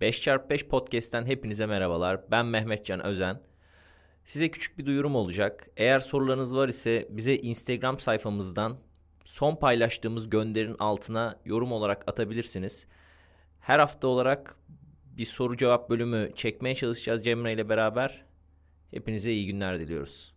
5x5 Podcast'ten hepinize merhabalar. Ben Mehmetcan Özen. Size küçük bir duyurum olacak. Eğer sorularınız var ise bize Instagram sayfamızdan son paylaştığımız gönderin altına yorum olarak atabilirsiniz. Her hafta olarak bir soru cevap bölümü çekmeye çalışacağız Cemre ile beraber. Hepinize iyi günler diliyoruz.